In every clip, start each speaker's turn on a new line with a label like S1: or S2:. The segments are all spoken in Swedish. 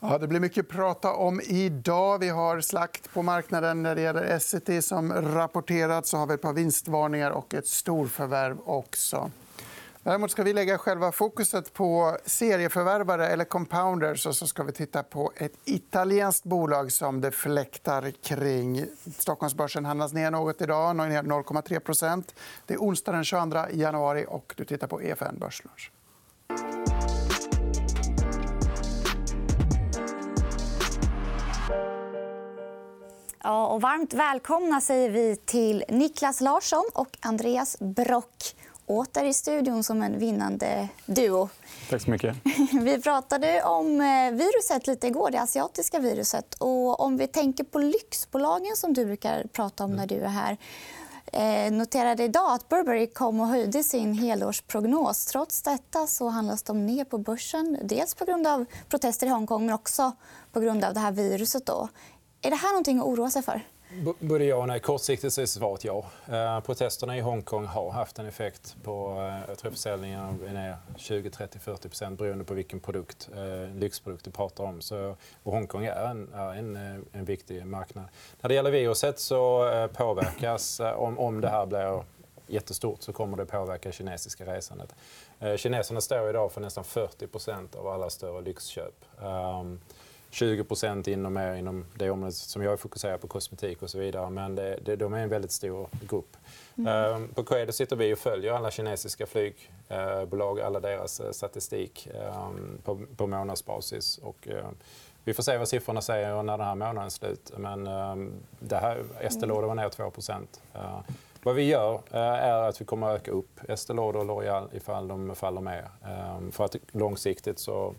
S1: Ja, det blir mycket att prata om idag. Vi har slakt på marknaden när det gäller Essity som rapporterat. Så har vi ett par vinstvarningar och ett storförvärv också. Däremot ska vi lägga själva fokuset på serieförvärvare eller compounders. Och så ska vi titta på ett italienskt bolag som det fläktar kring. Stockholmsbörsen handlas ner något idag, ner 0,3 Det är onsdag den 22 januari och du tittar på EFN Börslunch.
S2: Ja, och varmt välkomna säger vi till Niklas Larsson och Andreas Brock åter i studion som en vinnande duo.
S3: Tack så mycket.
S2: Vi pratade om eh, viruset lite igår, det asiatiska viruset. Och om vi tänker på lyxbolagen som du brukar prata om när du är här eh, noterade idag att Burberry kom och höjde sin helårsprognos. Trots detta så handlas de ner på börsen. Dels på grund av protester i Hongkong men också på grund av det här viruset. Då. Är det här någonting att oroa sig för?
S4: Både ja och nej. Kortsiktigt är svaret ja. Eh, protesterna i Hongkong har haft en effekt på eh, jag tror försäljningen är ner 20, 30, 40% beroende på vilken produkt, eh, lyxprodukt du pratar om. Så, och Hongkong är en, är en, en viktig marknad. När det gäller viruset så påverkas, om, om det här blir jättestort så kommer det påverka kinesiska resandet. Kineserna står idag för nästan 40% av alla större lyxköp. Ehm, Um, 20 inom, mer inom det området som jag fokuserar på, kosmetik och så vidare. Men det, det, de är en väldigt stor grupp. Mm. Ehm, på Coedo sitter vi och följer alla kinesiska flygbolag, alla deras eh, statistik ehm, på, på månadsbasis. Och, ehm, vi får se vad siffrorna säger när den här månaden är slut. Men det här, Estée Lauder var ner 2% vad vi gör eh, är att vi kommer att öka upp Estée Lauder och L'Oreal ifall de faller mer. För att långsiktigt så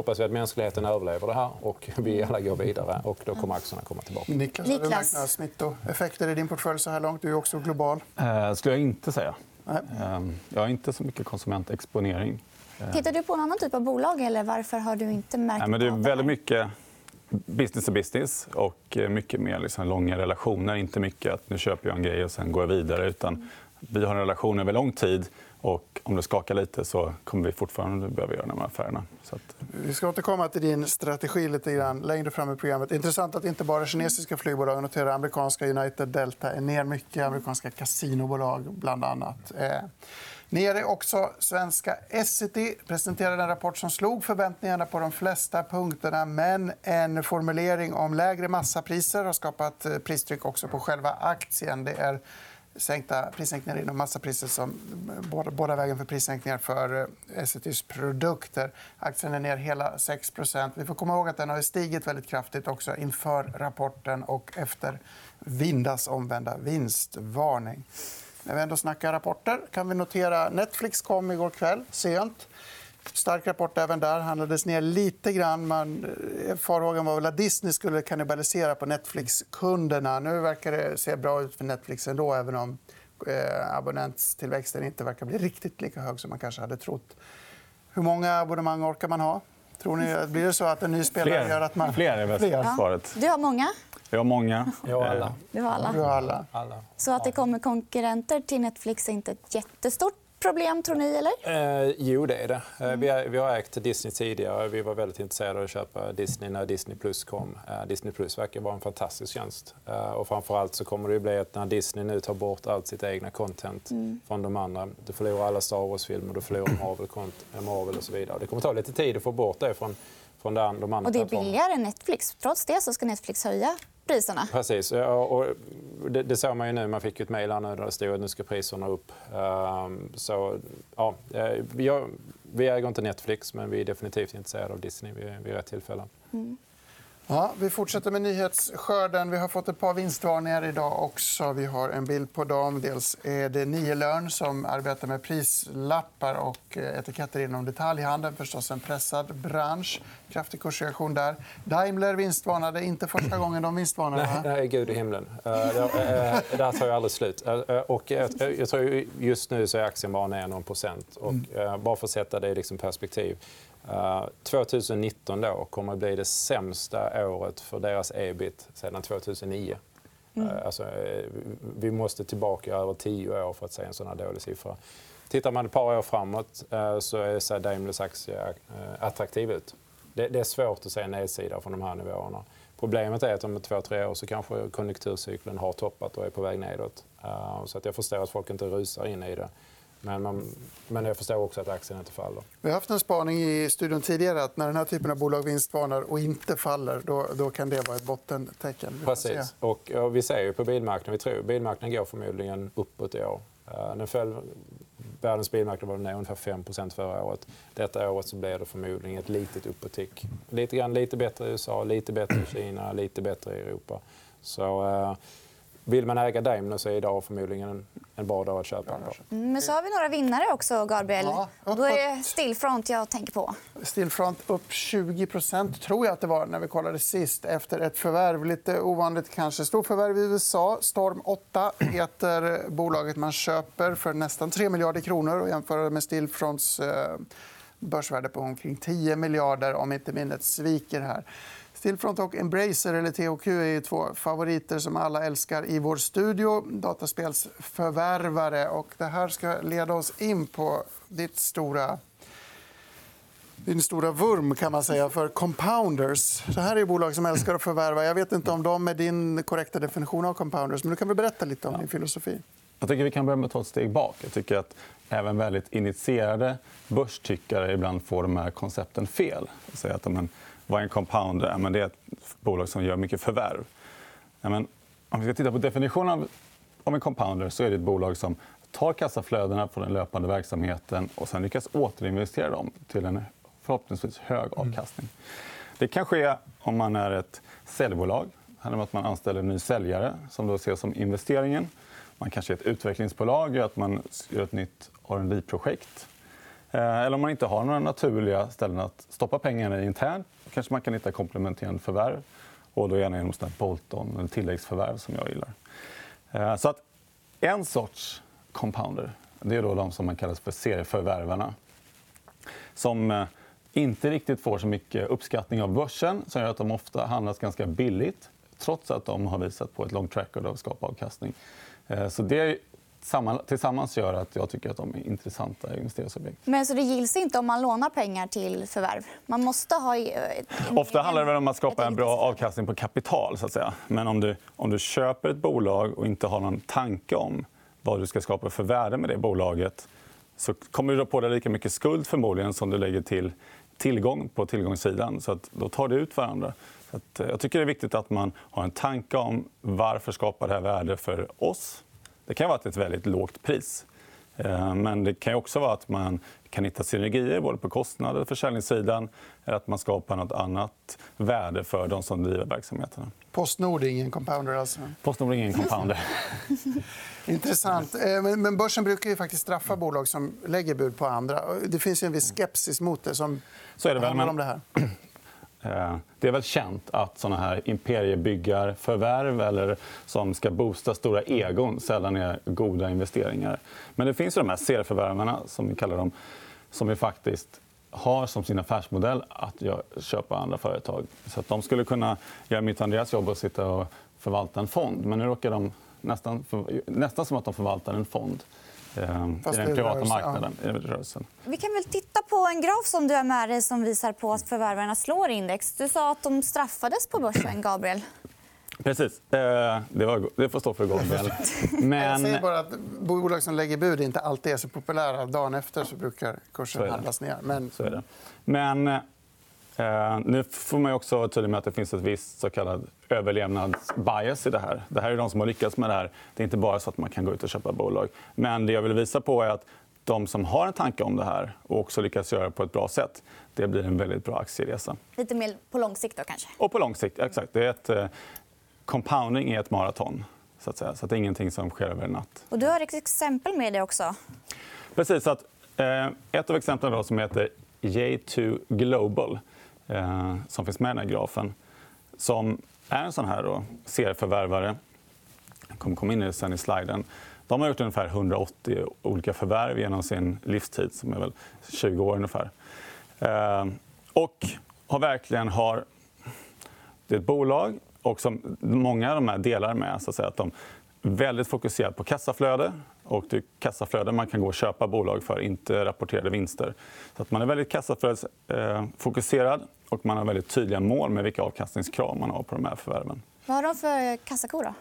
S4: hoppas vi att mänskligheten överlever det här och vi alla går vidare. och Då kommer aktierna komma tillbaka.
S1: Niklas, har du märkt smittoeffekter i din portfölj så här långt? Du är också global.
S3: Eh, skulle jag inte säga. Nej. Eh, jag har inte så mycket konsumentexponering.
S2: Eh. Tittar du på en annan typ av bolag? eller Varför har du inte märkt
S3: Nej, men Det är väldigt mycket business to business och mycket mer liksom långa relationer. Inte mycket att nu köper jag en grej och sen går jag vidare. Utan vi har en relation över lång tid och om det skakar lite så kommer vi fortfarande behöva göra de här affärerna. Så att...
S1: Vi ska återkomma till din strategi lite grann längre fram i programmet. Intressant att inte bara kinesiska flygbolag noterar amerikanska United Delta är ner mycket. Amerikanska kasinobolag, bland annat. Eh. Nere också svenska Essity presenterade en rapport som slog förväntningarna på de flesta punkterna. Men en formulering om lägre massapriser har skapat eh, pristryck också på själva aktien. Det är sänkta prissänkningar inom massapriset som båda, båda vägen för prissänkningar för eh, Essitys produkter. Aktien är ner hela 6% Vi får komma ihåg att den har stigit väldigt kraftigt också inför rapporten och efter Vindas omvända vinstvarning. När vi ändå snackar rapporter kan vi notera Netflix kom igår kväll, sent. Stark rapport även där. handlades ner lite grann. Man, eh, farhågan var väl att Disney skulle kannibalisera på Netflix-kunderna. Nu verkar det se bra ut för Netflix ändå även om eh, abonnentstillväxten inte verkar bli riktigt lika hög som man kanske hade trott. Hur många abonnemang orkar man ha? Tror ni, blir det så att en ny spelare
S3: Fler.
S1: gör att man...
S3: Fler är väl svaret.
S2: Du har många.
S3: Jag har många.
S4: Jag har alla.
S2: Du har alla.
S1: Du har alla.
S2: Så att det kommer konkurrenter till Netflix är inte ett jättestort problem, tror ni? Eller?
S4: Eh, jo, det är det. Eh, vi, är, vi, har ägt Disney tidigare. Vi var väldigt intresserade av att köpa Disney när Disney Plus kom. Eh, Disney Plus verkar vara en fantastisk tjänst. Eh, och framförallt så kommer det bli att när Disney nu tar bort allt sitt egna content mm. från de andra. Du förlorar alla Star Wars-filmer, du förlorar Marvel, eh, Marvel och så vidare. Det kommer ta lite tid att få bort det från från de andra
S2: och det är billigare än Netflix. Trots det så ska Netflix höja priserna.
S4: Precis. Och det, det såg man ju nu. Man fick ett mejl där det stod att nu ska priserna upp. Ehm, så, ja, eh, vi, äger inte Netflix, men vi är definitivt intresserade av Disney vid rätt tillfälle. Mm.
S1: Ja, vi fortsätter med nyhetsskörden. Vi har fått ett par vinstvarningar idag också. Vi har en bild på dem. Dels är det Nielörn som arbetar med prislappar och eh, etiketter inom detaljhandeln. Förstås en pressad bransch. Kraftig kursreaktion där. Daimler vinstvarnade. Inte första gången de vinstvarnade.
S4: Nej, nej, gud i himlen. Det, uh, det här tar ju aldrig slut. Och, jag tror just nu så är aktien bara ner någon procent. Och, mm. bara för att sätta det i liksom perspektiv. 2019 uh, då kommer att bli det sämsta året för deras ebit sedan 2009. Mm. Uh, alltså, uh, vi måste tillbaka över tio år för att se en sån här dålig siffra. Tittar man ett par år framåt så ser Daimlers aktie attraktiv ut. det, är svårt att se en nedsida från de här nivåerna. Problemet är att om två, tre år så kanske konjunkturcykeln har toppat och är på väg nedåt. Så att jag förstår att folk inte rusar in i det. Men, man, men jag förstår också att aktien inte faller.
S1: Vi har haft en spaning i studion tidigare att när den här typen av bolag vinstvarnar och inte faller då, då kan det vara ett bottentecken.
S4: Precis. Och, och, vi ser ju på bilmarknaden. Vi tror bilmarknaden går förmodligen uppåt i år. Uh, den föll, världens bilmarknad var ner ungefär 5% förra året. Detta året så blir det förmodligen ett litet uppåtick. Lite, grann, lite bättre i USA, lite bättre i Kina, lite bättre i Europa. Så, uh, vill man äga Daimler så är idag förmodligen en, en bra dag att köpa den
S2: mm, Men så har vi några vinnare också, Gabriel. Ja, Då är det Stillfront jag tänker på.
S1: Stillfront upp 20% tror jag att det var när vi kollade sist efter ett förvärv. Lite ovanligt kanske. Storförvärv i USA. Storm 8 heter bolaget man köper för nästan 3 miljarder kronor. Och jämföra med Stillfronts eh, börsvärde på omkring 10 miljarder om inte minnet sviker. här. Stillfront och Embracer, eller THQ, är två favoriter som alla älskar i vår studio. Dataspelsförvärvare. Och det här ska leda oss in på ditt stora din stora vurm kan man säga för compounders. Det här är bolag som älskar att förvärva. Jag vet inte om de är din korrekta definition av compounders. men Du kan väl berätta lite om din filosofi.
S3: Jag tycker vi kan börja med att ta ett steg bak. Jag tycker att även väldigt initierade börstyckare ibland får de här koncepten fel. Att de vad är en compounder? Men det är ett bolag som gör mycket förvärv. Men om vi ska titta på definitionen av en compounder så är det ett bolag som tar kassaflödena från den löpande verksamheten och sen lyckas återinvestera dem till en förhoppningsvis hög mm. avkastning. Det kan ske om man är ett säljbolag. Det handlar om att man anställer en ny säljare som då ses som investeringen. Man kanske är ett utvecklingsbolag, att man gör ett nytt rd projekt Eh, eller om man inte har några naturliga ställen att stoppa pengarna i internt kanske man kan hitta komplementerande förvärv. Och då gärna genom Bolton eller tilläggsförvärv som jag gillar. Eh, så att en sorts compounder det är då de som man kallar för serieförvärvarna. Som eh, inte riktigt får så mycket uppskattning av börsen som gör att de ofta handlas ganska billigt trots att de har visat på ett långt track record av att skapa avkastning. Så det tillsammans gör att jag tycker att de är intressanta investeringsobjekt.
S2: Men så det gills inte om man lånar pengar till förvärv? Man måste ha...
S3: Ofta handlar det om att skapa en bra avkastning på kapital. Så att säga. Men om du, om du köper ett bolag och inte har någon tanke om vad du ska skapa för värde med det bolaget så kommer du dra på dig lika mycket skuld förmodligen som du lägger till tillgång på tillgångssidan. Så att då tar det ut varandra. Så att eh, jag tycker det är viktigt att man har en tanke om varför skapar det här värde för oss det kan vara ett väldigt lågt pris. Eh, men det kan också vara att man kan hitta synergier både på kostnader och försäljningssidan eller att man skapar nåt annat värde för de som driver verksamheterna.
S1: Postnord är ingen compounder? Alltså.
S3: Postnord är ingen compounder.
S1: Intressant. Eh, men börsen brukar ju faktiskt straffa bolag som lägger bud på andra. Det finns en viss skepsis mot det. som
S3: Så är det väl,
S1: men... om det här.
S3: Eh, det är väl känt att såna här imperiebyggarförvärv eller som ska boosta stora egon sällan är goda investeringar. Men det finns ju de här serieförvärvarna, som vi kallar dem som vi faktiskt har som sin affärsmodell att köpa andra företag. Så att de skulle kunna göra mitt och Andreas jobb och sitta och förvalta en fond. Men nu råkar de nästan, nästan som att de förvaltar en fond. Ehm, i den privata marknaden. Ja. Rörelsen.
S2: Vi kan väl titta på en graf som du har med dig som visar på att förvärvarna slår index. Du sa att de straffades på börsen, Gabriel.
S3: Precis. Eh, det, var, det får stå för Gabriel.
S1: Men... Jag säger bara att bolag som lägger bud inte alltid är så populära. Dagen efter så brukar kursen handlas ner. Men...
S3: Så är det. Men Eh, nu får man också vara tydlig med att det finns ett visst så kallad överlevnadsbias i det här. Det här är de som har lyckats med det här. Det är inte bara så att man kan gå ut och köpa bolag. Men det jag vill visa på är att de som har en tanke om det här och också lyckas göra det på ett bra sätt det blir en väldigt bra aktieresa.
S2: Lite mer på lång sikt? Då, kanske?
S3: Och på lång sikt. Exakt. Det är ett, eh, compounding är ett maraton. Så att säga. Så att det är ingenting som sker över en natt.
S2: Och du har ett exempel med det också.
S3: Precis. Att, eh, ett av exemplen då, som heter J2 Global eh, som finns med i den här grafen som är en sån här då, serieförvärvare. Jag kommer komma in i det sen i sliden. De har gjort ungefär 180 olika förvärv genom sin livstid, som är väl 20 år ungefär. Eh, och har verkligen har... Det är ett bolag och som många av de här delar med. Så att, säga, att de är väldigt fokuserade på kassaflöde. Och det är kassaflöde man kan gå och köpa bolag för, inte rapporterade vinster. Så att man är väldigt kassaflödesfokuserad och man har väldigt tydliga mål med vilka avkastningskrav man har på de här förvärven.
S2: Vad har de för kassako? Då?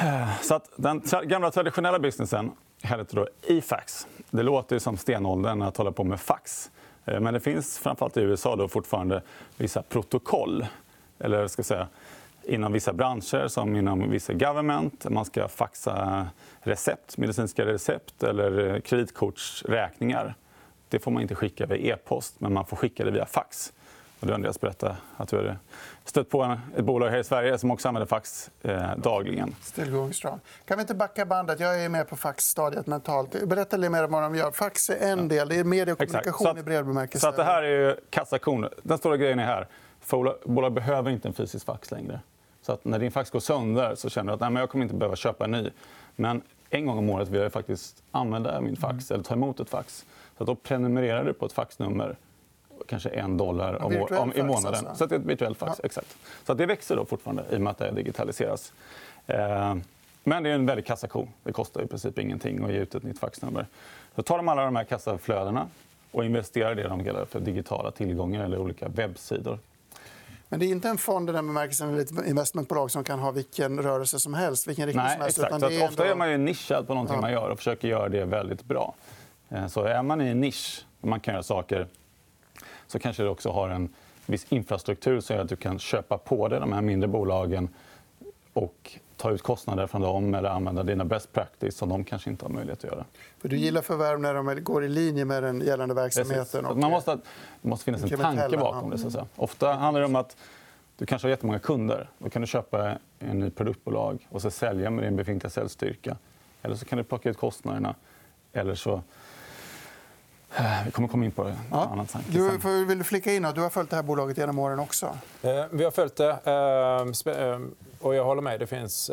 S3: Eh, så att den gamla traditionella businessen hette då e-fax. Det låter som stenåldern att hålla på med fax. Eh, men det finns framförallt i USA då fortfarande vissa protokoll. Eller ska säga, inom vissa branscher, som inom vissa government. Man ska faxa recept, medicinska recept eller kreditkortsräkningar. Det får man inte skicka via e-post, men man får skicka det via fax. Och du Andreas berättade att du hade stött på ett bolag här i Sverige som också använder fax eh, dagligen.
S1: Still going strong. Kan vi inte backa bandet? Jag är med på faxstadiet mentalt. Berätta lite mer om vad de gör. Fax är en del. Det är media och kommunikation
S3: att,
S1: i bred bemärkelse.
S3: Så att det här är kassakon. Den stora grejen är här. Bolag behöver inte en fysisk fax längre. Så att när din fax går sönder så känner du att Nej, men jag kommer inte behöva köpa en ny. Men en gång om året vill jag faktiskt använda min fax mm. eller ta emot ett fax. Så då prenumererar du på ett faxnummer kanske en dollar om, om, i månaden. Alltså. Så det är ett virtuellt fax. Ja. Exakt. Så det växer då fortfarande i och med att det digitaliseras. Eh, men det är en väldig kassako. Det kostar i princip ingenting att ge ut ett nytt faxnummer. Så tar de alla de här kassaflödena och investerar det de kallar för digitala tillgångar eller olika webbsidor.
S1: Men det är inte en fond i den bemärkelsen, ett investmentbolag som kan ha vilken rörelse som helst. Vilken riktning
S3: Nej,
S1: som helst,
S3: exakt. Är ändå... Ofta är man ju nischad på någonting ja. man gör och försöker göra det väldigt bra. Eh, så är man i en nisch, man kan göra saker så kanske det också har en viss infrastruktur som gör att du kan köpa på dig de här mindre bolagen och ta ut kostnader från dem eller använda dina best practice som de kanske inte har möjlighet att göra.
S1: För du gillar förvärv när de går i linje med den gällande verksamheten.
S3: Och... Man måste, det måste finnas en tanke bakom det. Så att säga. Ofta handlar det om att du kanske har jättemånga kunder. Då kan du köpa en ny produktbolag och så sälja med din befintliga säljstyrka. Eller så kan du plocka ut kostnaderna. Eller så vi kommer komma in på det. Ja. Annan
S1: du, vill du flika in? Du har följt det här bolaget genom åren också.
S4: Eh, vi har följt det. Eh, och jag håller med. Det, finns,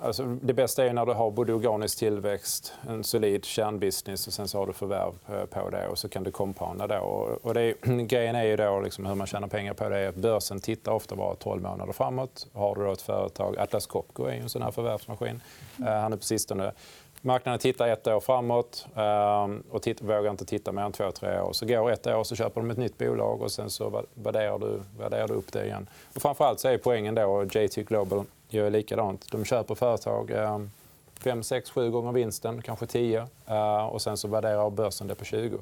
S4: alltså, det bästa är när du har både organisk tillväxt, en solid kärnbusiness och sen så har du förvärv på det. och så kan du compounda. Då. Och det, grejen är ju då liksom hur man tjänar pengar på det. Att börsen tittar ofta bara 12 månader framåt. Har du då ett företag, Atlas Copco är en sån här förvärvsmaskin. Han är på sistone Marknaden tittar ett år framåt ehm, och titt, vågar inte titta mer än två, tre år. Så går ett år så köper de ett nytt bolag och sen så värderar du, värderar du upp det igen. Och framförallt så är poängen då, JT Global gör likadant. De köper företag ehm, fem, sex, sju gånger vinsten, kanske tio. Eh, och sen så värderar börsen det på 20.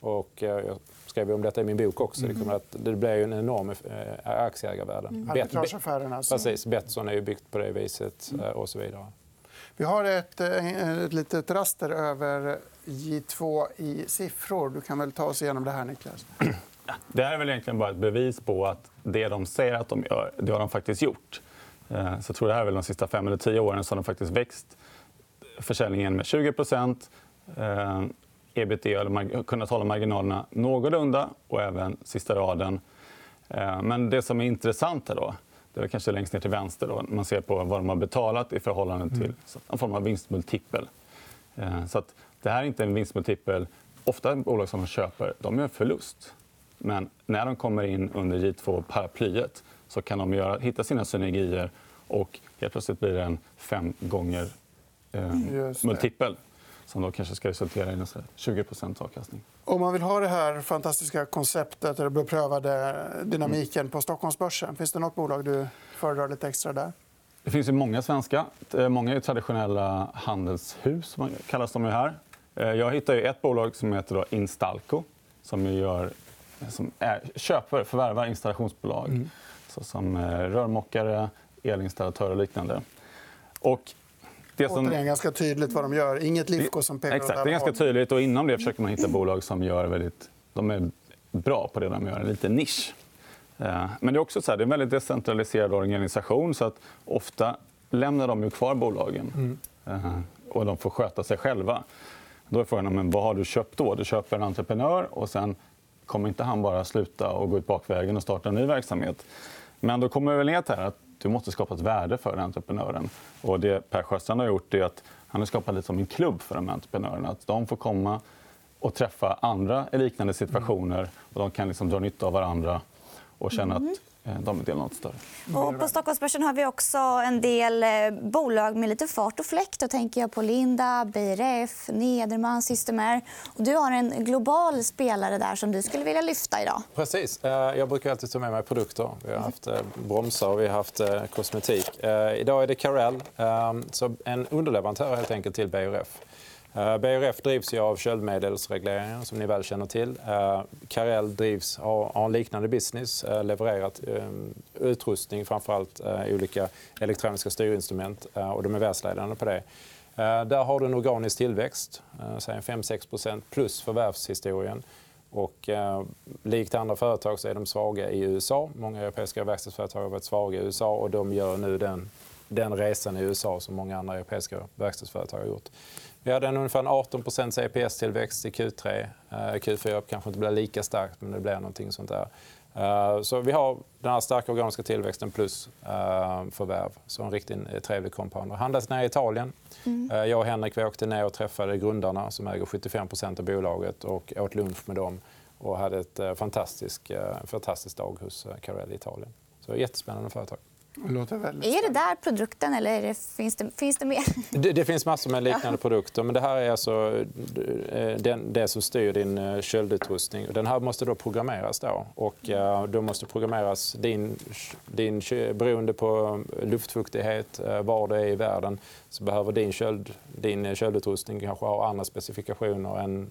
S4: Och eh, jag skrev om detta i min bok också. Mm. Det, kommer att, det blir en enorm eh, aktieägarvärde.
S1: Mm. Arbitrageaffären alltså.
S4: Precis. Betsson är ju byggt på det viset mm. och så vidare.
S1: Vi har ett, eh, ett litet raster över J2 i siffror. Du kan väl ta oss igenom det här, Niklas.
S3: Det här är väl egentligen bara ett bevis på att det de säger att de gör, det har de faktiskt gjort. Eh, så jag tror det här är väl de sista fem eller tio åren som de faktiskt växt försäljningen med 20 eh, ebitda, har kunnat hålla marginalerna någorlunda, och även sista raden. Eh, men det som är intressant här då, det är kanske längst ner till vänster. Då. Man ser på vad de har betalat i förhållande till mm. en form av vinstmultipel. Eh, så att det här är inte en vinstmultipel. Ofta bolag som man köper de gör förlust. Men när de kommer in under J2-paraplyet så kan de göra, hitta sina synergier och helt plötsligt blir det en fem gånger eh, multipel som då kanske ska resultera i 20% avkastning.
S1: Om man vill ha det här fantastiska konceptet eller beprövade dynamiken på Stockholmsbörsen, finns det nåt bolag du föredrar lite extra där?
S3: Det finns ju många svenska. Eh, många är traditionella handelshus, kallas de här. Eh, jag hittade ett bolag som heter Instalco som, gör, som är, köper, förvärvar installationsbolag mm. såsom eh, rörmokare, elinstallatörer och liknande. Och
S1: det som... Återigen ganska tydligt vad de gör. Inget Lifco som pekar
S3: Exakt, det är ganska tydligt. Och inom det försöker man hitta bolag som gör väldigt... De är bra på det de gör, en liten nisch. Eh, men det är också så här, det är en väldigt decentraliserad organisation. så att Ofta lämnar de ju kvar bolagen. Mm. Eh, och de får sköta sig själva. Då är frågan men vad har du köpt då. Du köper en entreprenör och sen kommer inte han bara sluta och gå ut bakvägen och starta en ny verksamhet. Men då kommer vi väl ner till att du måste skapa ett värde för entreprenören. Och det Per Sjöstrand har gjort är att han har skapat lite som en klubb för de entreprenörerna. Att de får komma och träffa andra i liknande situationer. och De kan liksom dra nytta av varandra och känna att mm. Eh, de är del något större.
S2: Och på Stockholmsbörsen har vi också en del eh, bolag med lite fart och fläkt. Då tänker jag på Linda, BRF, Nederman, Systemair. Och du har en global spelare där som du skulle vilja lyfta idag.
S4: Precis. Eh, jag brukar alltid ta med mig produkter. Vi har haft bromsar och vi har haft kosmetik. Idag är det Carell, så en underleverantör helt enkelt till BRF. Eh, BRF drivs ju av köldmedelsregleringen, som ni väl känner till. Eh, Carell drivs, har en liknande business, eh, levererat utrustning, framförallt olika elektroniska styrinstrument. och de är världsledande på det. Där har du en organisk tillväxt, 5-6% plus förvärvshistorien. Och, eh, likt andra företag så är de svaga i USA. Många europeiska verkstadsföretag har varit svaga i USA och de gör nu den, den resan i USA som många andra europeiska verkstadsföretag har gjort. Vi hade en ungefär 18% EPS-tillväxt i Q3. Eh, Q4 kanske inte blir lika starkt, men det blir någonting sånt där. Eh, så vi har den här starka organiska tillväxten plus eh, förvärv. Så en riktigt trevlig compounder. Handlas ner i Italien. Mm. Jag och Henrik vi åkte ner och träffade grundarna som äger 75% av bolaget och åt lunch med dem och hade ett fantastisk, fantastisk dag hos Carell i Italien. Så jättespännande företag.
S1: Låter
S2: är det där produkten eller det, finns, det, finns det mer?
S4: Det, det, finns massor med liknande produkter. Men det här är alltså eh, den, det som styr din eh, köldutrustning. Den här måste då programmeras. Då. Och, uh, då måste programmeras din, din, beroende på luftfuktighet, var du är i världen så behöver din, köld, din köldutrustning kanske ha andra specifikationer än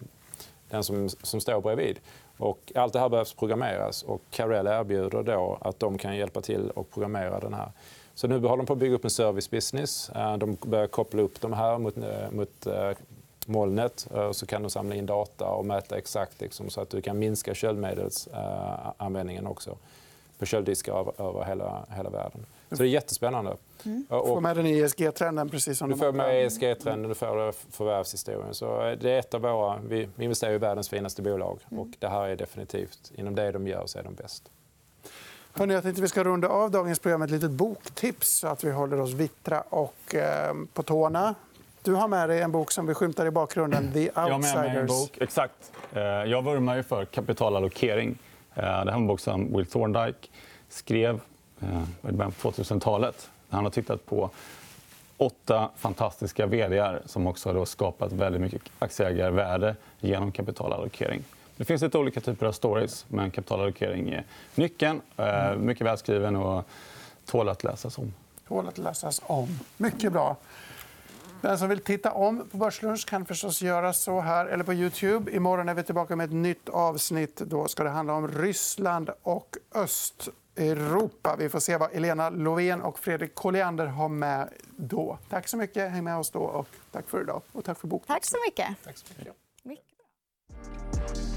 S4: den som, som står bredvid. Och allt det här behövs programmeras och Carell erbjuder då att de kan hjälpa till att programmera den här. Så nu håller de på att bygga upp en service business. Eh, de börjar koppla upp de här mot, eh, mot eh, molnet. Så kan de samla in data och mäta exakt liksom, så att du kan minska köldmedelsanvändningen också på kölddiskar över hela, hela världen. Så det är jättespännande.
S1: Mm. Du får med den ESG-trenden. precis som
S4: Du får med ESG-trenden, du får förvärvshistorien. Så eh, det är ett av våra, vi investerar i världens finaste bolag. Mm. Och det här är definitivt, inom det de gör så är de bäst.
S1: Hörrni, jag tänkte vi ska runda av dagens program med ett litet boktips så att vi håller oss vittra och eh, på tårna. Du har med dig en bok som vi skymtar i bakgrunden, The Outsiders. Jag har med mig en
S3: bok. Exakt. Eh, jag vurmar ju för kapitalallokering. Eh, det här är en bok som Will Thorndike skrev i början på 2000-talet. Han har tittat på åtta fantastiska vd som också har skapat väldigt mycket aktieägarvärde genom kapitalallokering. Det finns lite olika typer av stories, men kapitalallokering är nyckeln. Eh, mycket välskriven och tål att läsas om.
S1: Tål att läsas om. Mycket bra. Den som vill titta om på Börslunch kan förstås göra så här eller på Youtube. Imorgon är vi tillbaka med ett nytt avsnitt. Då ska det handla om Ryssland och öst Europa. Vi får se vad Elena Lovén och Fredrik Colliander har med då. Tack så mycket. Häng med oss då. Och tack för idag. Och tack för boken.
S2: Tack så mycket.
S1: Tack så mycket.
S2: mycket.